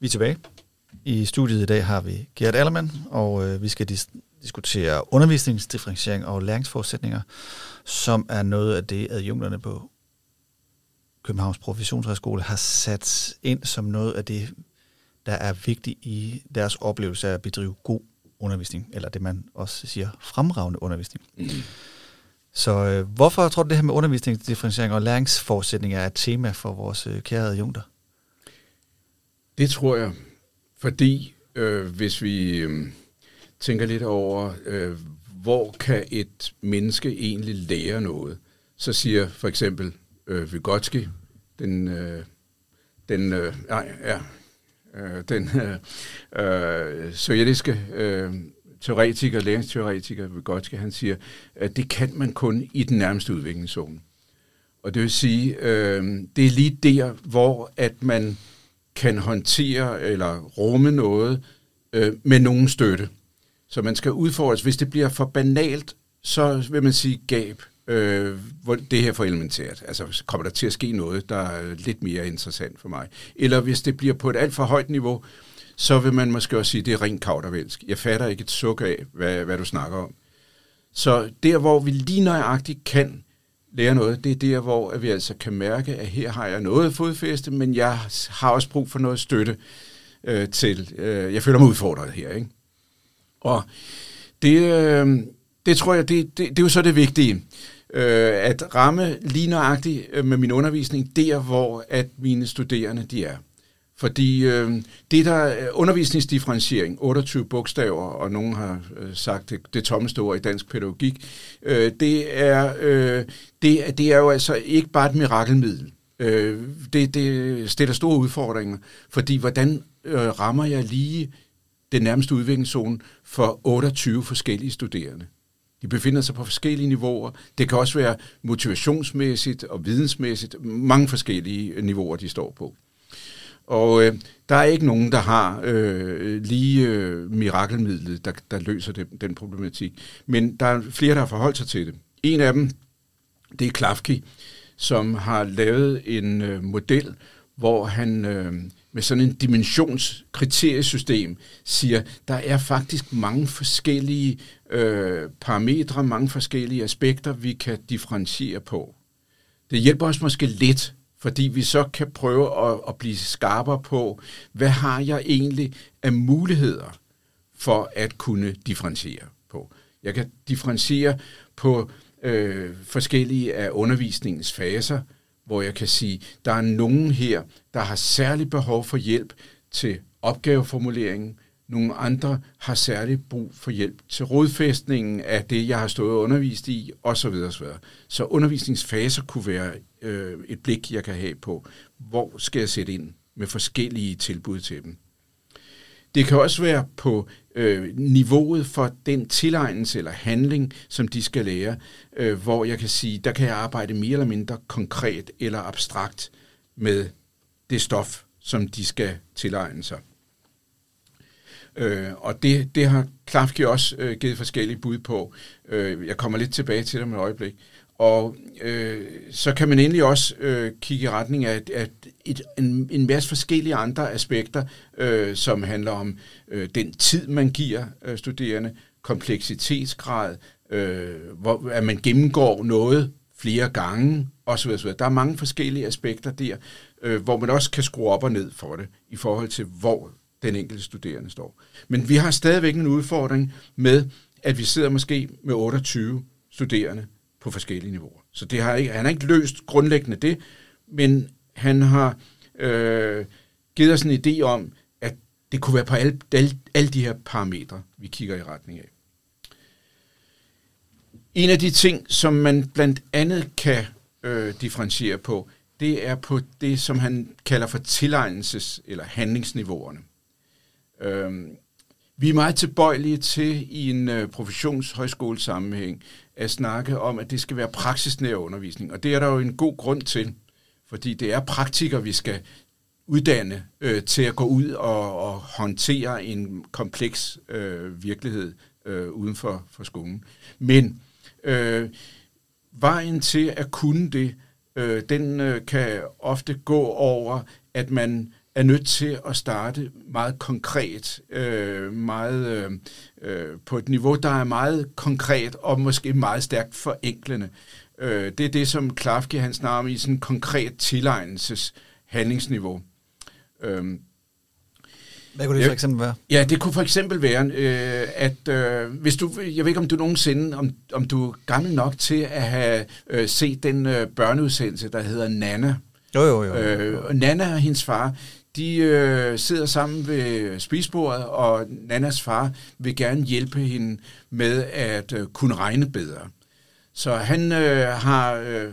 Vi er tilbage. I studiet i dag har vi Gert Allermann, og øh, vi skal dis- diskutere undervisningsdifferentiering og læringsforudsætninger, som er noget af det, adjunkterne på Københavns Professionshøjskole har sat ind som noget af det, der er vigtigt i deres oplevelse af at bedrive god undervisning, eller det man også siger, fremragende undervisning. Mm. Så øh, hvorfor tror du det her med undervisningsdifferentiering og læringsforudsætninger er et tema for vores øh, kære adjunkter? Det tror jeg, fordi øh, hvis vi øh, tænker lidt over, øh, hvor kan et menneske egentlig lære noget, så siger for eksempel øh, Vygotsky, den, øh, den, øh, nej, ja, øh, den øh, øh, sovjetiske øh, teoretiker, læringsteoretiker Vygotsky, han siger, at det kan man kun i den nærmeste udviklingszone. Og det vil sige, øh, det er lige der, hvor at man kan håndtere eller rumme noget øh, med nogen støtte. Så man skal udfordres. Hvis det bliver for banalt, så vil man sige gab. Øh, hvor det her for elementært. Altså kommer der til at ske noget, der er lidt mere interessant for mig. Eller hvis det bliver på et alt for højt niveau, så vil man måske også sige, det er rent kaudervælsk. Jeg fatter ikke et suk af, hvad, hvad du snakker om. Så der, hvor vi lige nøjagtigt kan lære noget, det er der, hvor vi altså kan mærke, at her har jeg noget fodfæste, men jeg har også brug for noget støtte øh, til. Øh, jeg føler mig udfordret her. Ikke? Og det, øh, det tror jeg, det, det, det er jo så det vigtige. Øh, at ramme lige nøjagtigt øh, med min undervisning der, hvor at mine studerende de er. Fordi øh, det der øh, undervisningsdifferentiering, 28 bogstaver, og nogen har øh, sagt det, det tommeste ord i dansk pædagogik, øh, det, er, øh, det, det er jo altså ikke bare et mirakelmiddel. Øh, det, det stiller store udfordringer, fordi hvordan øh, rammer jeg lige den nærmeste udviklingszone for 28 forskellige studerende? De befinder sig på forskellige niveauer. Det kan også være motivationsmæssigt og vidensmæssigt. Mange forskellige niveauer, de står på. Og øh, der er ikke nogen, der har øh, lige øh, mirakelmidlet, der, der løser det, den problematik. Men der er flere, der har forholdt sig til det. En af dem, det er Klafki, som har lavet en øh, model, hvor han øh, med sådan en dimensionskriteriesystem siger, der er faktisk mange forskellige øh, parametre, mange forskellige aspekter, vi kan differentiere på. Det hjælper os måske lidt fordi vi så kan prøve at, at blive skarpere på, hvad har jeg egentlig af muligheder for at kunne differentiere på. Jeg kan differentiere på øh, forskellige af undervisningens faser, hvor jeg kan sige, der er nogen her, der har særlig behov for hjælp til opgaveformuleringen, nogle andre har særligt brug for hjælp til rådfæstningen af det, jeg har stået og undervist i, osv. osv. Så undervisningsfaser kunne være øh, et blik, jeg kan have på, hvor skal jeg sætte ind med forskellige tilbud til dem. Det kan også være på øh, niveauet for den tilegnelse eller handling, som de skal lære, øh, hvor jeg kan sige, der kan jeg arbejde mere eller mindre konkret eller abstrakt med det stof, som de skal tilegne sig. Øh, og det, det har Klafke også øh, givet forskellige bud på. Øh, jeg kommer lidt tilbage til det om et øjeblik. Og øh, så kan man endelig også øh, kigge i retning af at et, en, en masse forskellige andre aspekter, øh, som handler om øh, den tid, man giver øh, studerende, kompleksitetsgrad, øh, hvor, at man gennemgår noget flere gange osv. osv. Der er mange forskellige aspekter der, øh, hvor man også kan skrue op og ned for det, i forhold til hvor den enkelte studerende står. Men vi har stadigvæk en udfordring med, at vi sidder måske med 28 studerende på forskellige niveauer. Så det har ikke, han har ikke løst grundlæggende det, men han har øh, givet os en idé om, at det kunne være på alle, alle, alle de her parametre, vi kigger i retning af. En af de ting, som man blandt andet kan øh, differentiere på, det er på det, som han kalder for tilegnelses- eller handlingsniveauerne. Øhm, vi er meget tilbøjelige til i en øh, professionshøjskolesammenhæng at snakke om, at det skal være praksisnær undervisning. Og det er der jo en god grund til, fordi det er praktikere, vi skal uddanne øh, til at gå ud og, og håndtere en kompleks øh, virkelighed øh, uden for, for skolen. Men øh, vejen til at kunne det, øh, den øh, kan ofte gå over, at man er nødt til at starte meget konkret, øh, meget øh, øh, på et niveau, der er meget konkret og måske meget stærkt forenklende. Øh, det er det, som Klafke han snakker om i sådan konkret tilegnelses handlingsniveau. Øh, hvad kunne det for eksempel være? Ja, det kunne for eksempel være, øh, at øh, hvis du, jeg ved ikke om du nogensinde, om, om du er gammel nok til at have øh, set den øh, børneudsendelse, der hedder Nana. Jo, jo, jo. Øh, og Nana og hendes far, de øh, sidder sammen ved spisbordet, og Nannas far vil gerne hjælpe hende med at øh, kunne regne bedre. Så han øh, har øh,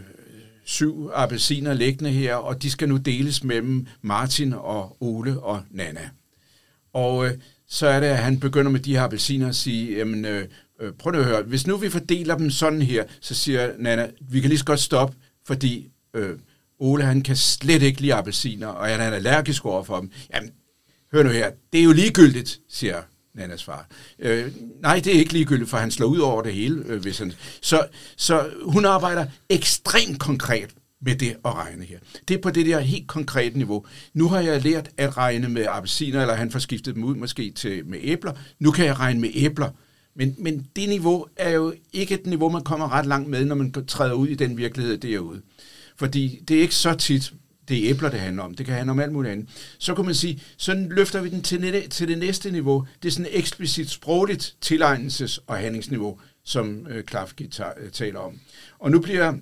syv appelsiner liggende her, og de skal nu deles mellem Martin og Ole og Nana. Og øh, så er det, at han begynder med de her appelsiner at sige, jamen, øh, øh, prøv at høre, hvis nu vi fordeler dem sådan her, så siger Nana, vi kan lige så godt stoppe, fordi øh, Ole han kan slet ikke lide appelsiner, og han er allergisk over for dem. Jamen, hør nu her, det er jo ligegyldigt, siger Nannas far. Øh, nej, det er ikke ligegyldigt, for han slår ud over det hele. Øh, hvis han, så, så hun arbejder ekstremt konkret med det at regne her. Det er på det der helt konkrete niveau. Nu har jeg lært at regne med appelsiner, eller han får skiftet dem ud måske til med æbler. Nu kan jeg regne med æbler. Men, men det niveau er jo ikke et niveau, man kommer ret langt med, når man træder ud i den virkelighed derude. Fordi det er ikke så tit, det er æbler, det handler om. Det kan handle om alt muligt andet. Så kan man sige, så løfter vi den til, til det næste niveau. Det er sådan et eksplicit sprogligt tilegnelses- og handlingsniveau, som øh, Klafke øh, taler om. Og nu bliver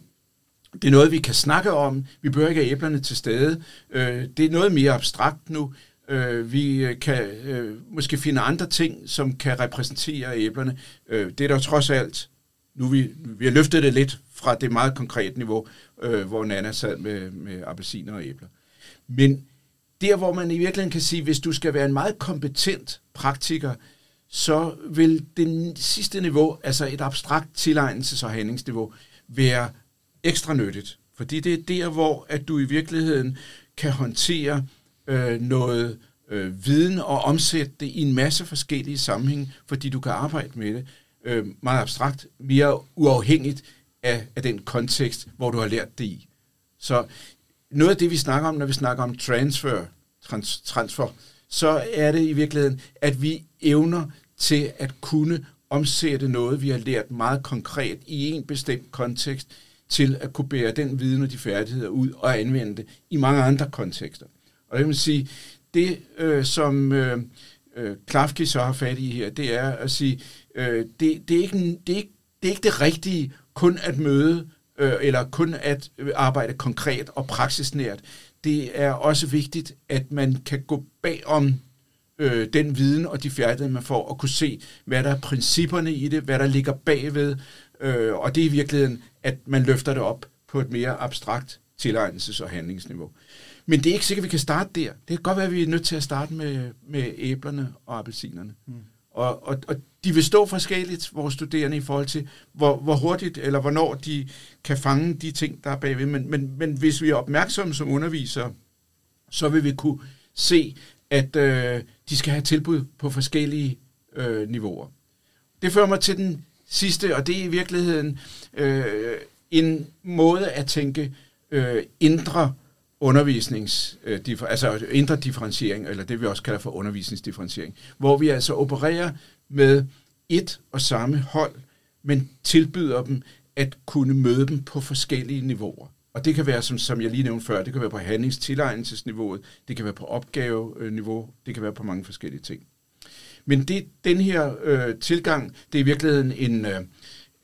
det er noget, vi kan snakke om. Vi behøver ikke have æblerne til stede. Øh, det er noget mere abstrakt nu. Øh, vi øh, kan øh, måske finde andre ting, som kan repræsentere æblerne. Øh, det er der trods alt. Nu vi, vi har løftet det lidt fra det meget konkrete niveau, øh, hvor Nana sad med, med appelsiner og æbler. Men der, hvor man i virkeligheden kan sige, hvis du skal være en meget kompetent praktiker, så vil det sidste niveau, altså et abstrakt tilegnelses- og handlingsniveau, være ekstra nyttigt. Fordi det er der, hvor at du i virkeligheden kan håndtere øh, noget øh, viden og omsætte det i en masse forskellige sammenhænge, fordi du kan arbejde med det øh, meget abstrakt, mere uafhængigt af, af den kontekst, hvor du har lært det i. Så noget af det, vi snakker om, når vi snakker om transfer, trans, transfer, så er det i virkeligheden, at vi evner til at kunne omsætte noget, vi har lært meget konkret i en bestemt kontekst, til at kunne bære den viden og de færdigheder ud og anvende det i mange andre kontekster. Og jeg vil sige, det øh, som øh, øh, Klafki så har fat i her, det er at sige, øh, det, det, er ikke, det, er ikke, det er ikke det rigtige kun at møde, øh, eller kun at arbejde konkret og praksisnært. Det er også vigtigt, at man kan gå bagom øh, den viden og de færdigheder, man får, og kunne se, hvad der er principperne i det, hvad der ligger bagved, øh, og det er i virkeligheden at man løfter det op på et mere abstrakt tilegnelses- og handlingsniveau. Men det er ikke sikkert, at vi kan starte der. Det kan godt være, at vi er nødt til at starte med, med æblerne og appelsinerne. Mm. Og, og, og de vil stå forskelligt, vores studerende, i forhold til, hvor, hvor hurtigt eller hvornår de kan fange de ting, der er bagved. Men, men, men hvis vi er opmærksomme som undervisere, så vil vi kunne se, at øh, de skal have tilbud på forskellige øh, niveauer. Det fører mig til den sidste, og det er i virkeligheden øh, en måde at tænke øh, indre undervisnings, øh, altså indre differentiering, eller det vi også kalder for undervisningsdifferentiering, hvor vi altså opererer med et og samme hold, men tilbyder dem at kunne møde dem på forskellige niveauer. Og det kan være, som, som jeg lige nævnte før, det kan være på handlingstilegnelsesniveauet, det kan være på opgaveniveau, det kan være på mange forskellige ting. Men det, den her øh, tilgang, det er i virkeligheden en, øh,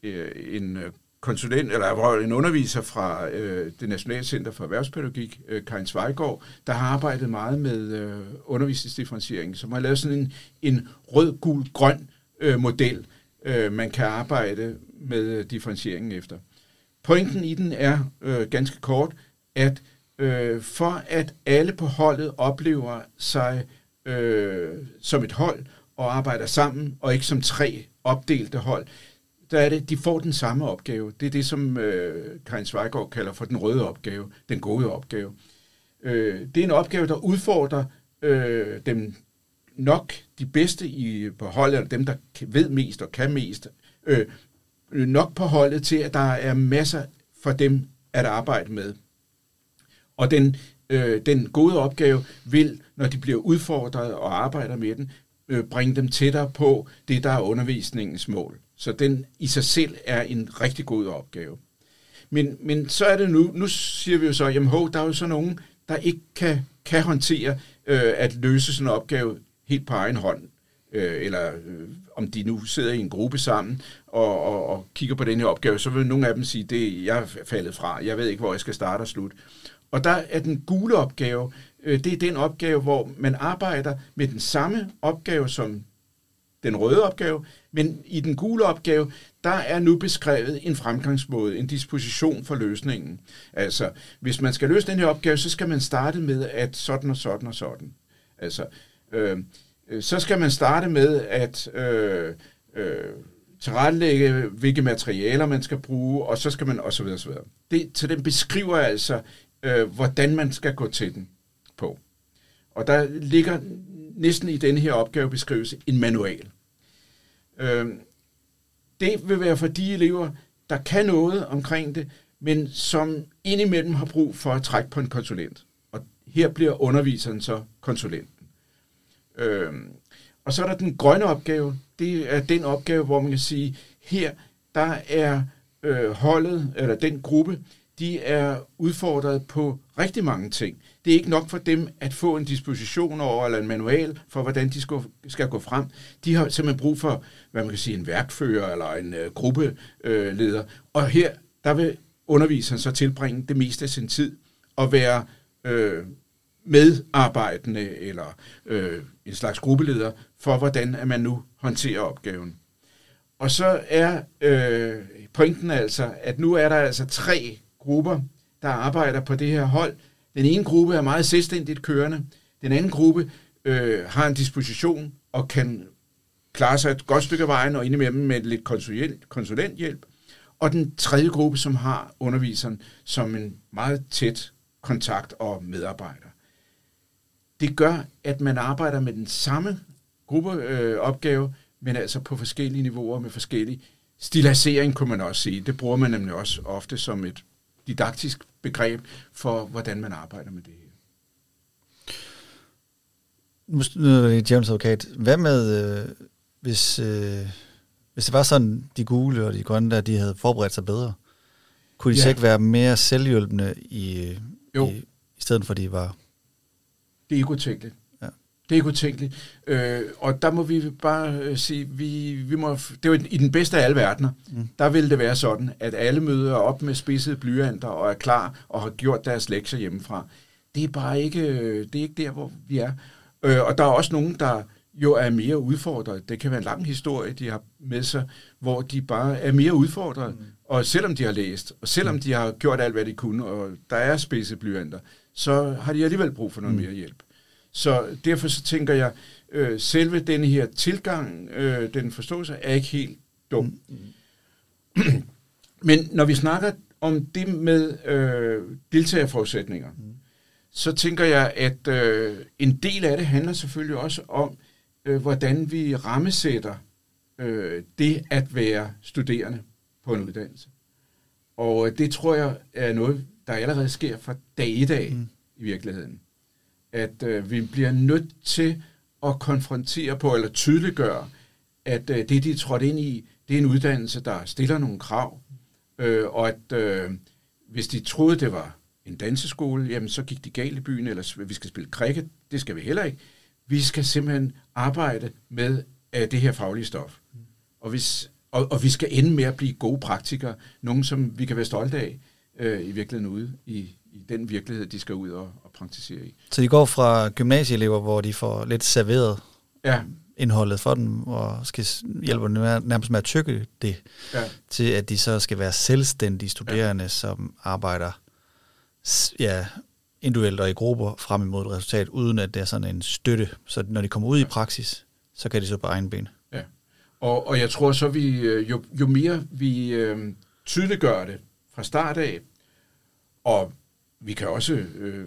øh en øh, konsulent, eller en underviser fra øh, det Nationale Center for Erhvervspædagogik, øh, Karin Zweigård, der har arbejdet meget med øh, undervisningsdifferentiering, som har lavet sådan en, en rød-gul-grøn øh, model, øh, man kan arbejde med øh, differentieringen efter. Pointen i den er øh, ganske kort, at øh, for at alle på holdet oplever sig øh, som et hold, og arbejder sammen, og ikke som tre opdelte hold, der er det, de får den samme opgave. Det er det, som øh, Karin Zweigård kalder for den røde opgave, den gode opgave. Øh, det er en opgave, der udfordrer øh, dem nok de bedste i, på holdet, eller dem, der ved mest og kan mest, øh, nok på holdet til, at der er masser for dem at arbejde med. Og den øh, den gode opgave vil, når de bliver udfordret og arbejder med den, øh, bringe dem tættere på det, der er undervisningens mål. Så den i sig selv er en rigtig god opgave. Men, men så er det nu, nu siger vi jo så, jamen ho, der er jo så nogen, der ikke kan, kan håndtere øh, at løse sådan en opgave helt på egen hånd. Øh, eller øh, om de nu sidder i en gruppe sammen og, og, og kigger på den her opgave, så vil nogle af dem sige, det jeg er faldet fra, jeg ved ikke, hvor jeg skal starte og slutte. Og der er den gule opgave, øh, det er den opgave, hvor man arbejder med den samme opgave som den røde opgave, men i den gule opgave, der er nu beskrevet en fremgangsmåde, en disposition for løsningen. Altså, hvis man skal løse den her opgave, så skal man starte med at sådan og sådan og sådan. Altså, øh, øh så skal man starte med at øh, øh, tilrettelægge, hvilke materialer man skal bruge, og så skal man osv. osv. Det, så den beskriver altså, øh, hvordan man skal gå til den på. Og der ligger næsten i denne her opgavebeskrivelse en manual. Øh, det vil være for de elever, der kan noget omkring det, men som indimellem har brug for at trække på en konsulent. Og her bliver underviseren så konsulenten. Øh, og så er der den grønne opgave. Det er den opgave, hvor man kan sige, her der er øh, holdet, eller den gruppe, de er udfordret på rigtig mange ting. Det er ikke nok for dem at få en disposition over, eller en manual for, hvordan de skal, skal gå frem. De har simpelthen brug for, hvad man kan sige, en værkfører eller en øh, gruppeleder. Øh, og her, der vil underviseren så tilbringe det meste af sin tid og være øh, medarbejdende eller øh, en slags gruppeleder for, hvordan at man nu håndterer opgaven. Og så er øh, pointen altså, at nu er der altså tre grupper, der arbejder på det her hold. Den ene gruppe er meget selvstændigt kørende. Den anden gruppe øh, har en disposition og kan klare sig et godt stykke af vejen og indimellem med lidt konsulent, konsulenthjælp. Og den tredje gruppe, som har underviseren som en meget tæt kontakt og medarbejder. Det gør, at man arbejder med den samme gruppeopgave, øh, men altså på forskellige niveauer med forskellig stilisering, kunne man også sige. Det bruger man nemlig også ofte som et didaktisk begreb for, hvordan man arbejder med det her. Nu er det James advokat. Hvad med, øh, hvis, øh, hvis det var sådan, de gule og de grønne der, de havde forberedt sig bedre? Kunne de ja. så ikke være mere selvhjælpende i, jo. i, i stedet for, de var... Det er ikke utænkeligt. Det er ikke utænkeligt. Øh, og der må vi bare øh, sige, vi, vi må, det er jo i den bedste af alle verdener, mm. der vil det være sådan, at alle møder op med spidsede blyanter og er klar og har gjort deres lektier hjemmefra. Det er bare ikke, øh, det er ikke der, hvor vi er. Øh, og der er også nogen, der jo er mere udfordret. Det kan være en lang historie, de har med sig, hvor de bare er mere udfordret. Mm. Og selvom de har læst, og selvom mm. de har gjort alt, hvad de kunne, og der er spidse blyanter, så har de alligevel brug for noget mm. mere hjælp. Så derfor så tænker jeg, øh, selve den her tilgang, øh, den forståelse, er ikke helt dum. Mm. Men når vi snakker om det med øh, deltagerforudsætninger, mm. så tænker jeg, at øh, en del af det handler selvfølgelig også om, øh, hvordan vi rammesætter øh, det at være studerende på en uddannelse. Og øh, det tror jeg er noget, der allerede sker fra dag i dag mm. i virkeligheden at øh, vi bliver nødt til at konfrontere på, eller tydeliggøre, at øh, det, de er trådt ind i, det er en uddannelse, der stiller nogle krav, øh, og at øh, hvis de troede, det var en danseskole, jamen så gik de galt i byen, eller vi skal spille cricket, det skal vi heller ikke. Vi skal simpelthen arbejde med øh, det her faglige stof. Og, hvis, og, og vi skal ende med at blive gode praktikere, nogen som vi kan være stolte af øh, i virkeligheden ude i, i den virkelighed, de skal ud og, og praktisere i. Så de går fra gymnasieelever, hvor de får lidt serveret ja. indholdet for dem, og skal hjælpe dem nærmest med at tykke det, ja. til at de så skal være selvstændige studerende, ja. som arbejder ja, individuelt og i grupper frem imod et resultat, uden at det er sådan en støtte. Så når de kommer ud ja. i praksis, så kan de så på egen ben. Ja. Og, og jeg tror så, vi øh, jo, jo mere vi øh, tydeliggør det fra start af, og vi kan også øh,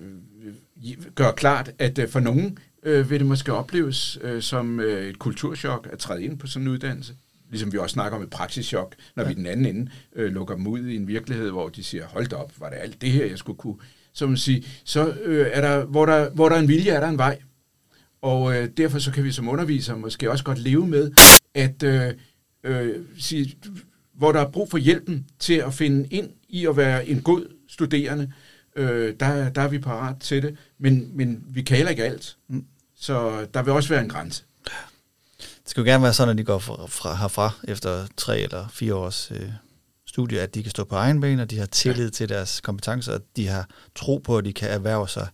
gøre klart, at øh, for nogen øh, vil det måske opleves øh, som øh, et kulturschok at træde ind på sådan en uddannelse. Ligesom vi også snakker om et praksischok, når ja. vi den anden ende øh, lukker dem ud i en virkelighed, hvor de siger, hold da op, var det alt det her, jeg skulle kunne. så man sige, så øh, er der, hvor der, hvor der er en vilje, er der en vej. Og øh, derfor så kan vi som undervisere måske også godt leve med, at øh, øh, sige, hvor der er brug for hjælpen til at finde ind i at være en god studerende, øh, der, der er vi parat til det. Men, men vi kan heller ikke alt. Mm. Så der vil også være en grænse. Det skal jo gerne være sådan, at de går fra, fra, herfra efter tre eller fire års øh, studie, at de kan stå på egen ben, og de har tillid ja. til deres kompetencer, og de har tro på, at de kan erhverve sig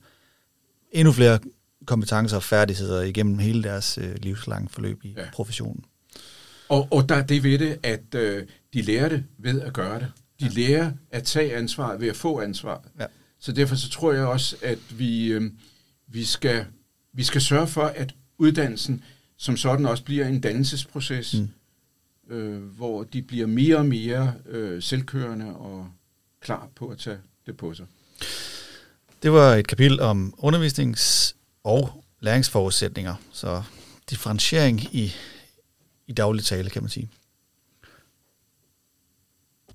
endnu flere kompetencer og færdigheder igennem hele deres øh, livslange forløb i ja. professionen. Og, og der er det ved det, at øh, de lærer det ved at gøre det. De ja. lærer at tage ansvar ved at få ansvar. Ja. Så derfor så tror jeg også, at vi, øh, vi, skal, vi skal sørge for, at uddannelsen som sådan også bliver en dannelsesproces, mm. øh, hvor de bliver mere og mere øh, selvkørende og klar på at tage det på sig. Det var et kapitel om undervisnings- og læringsforudsætninger, så differentiering i, i daglig tale, kan man sige.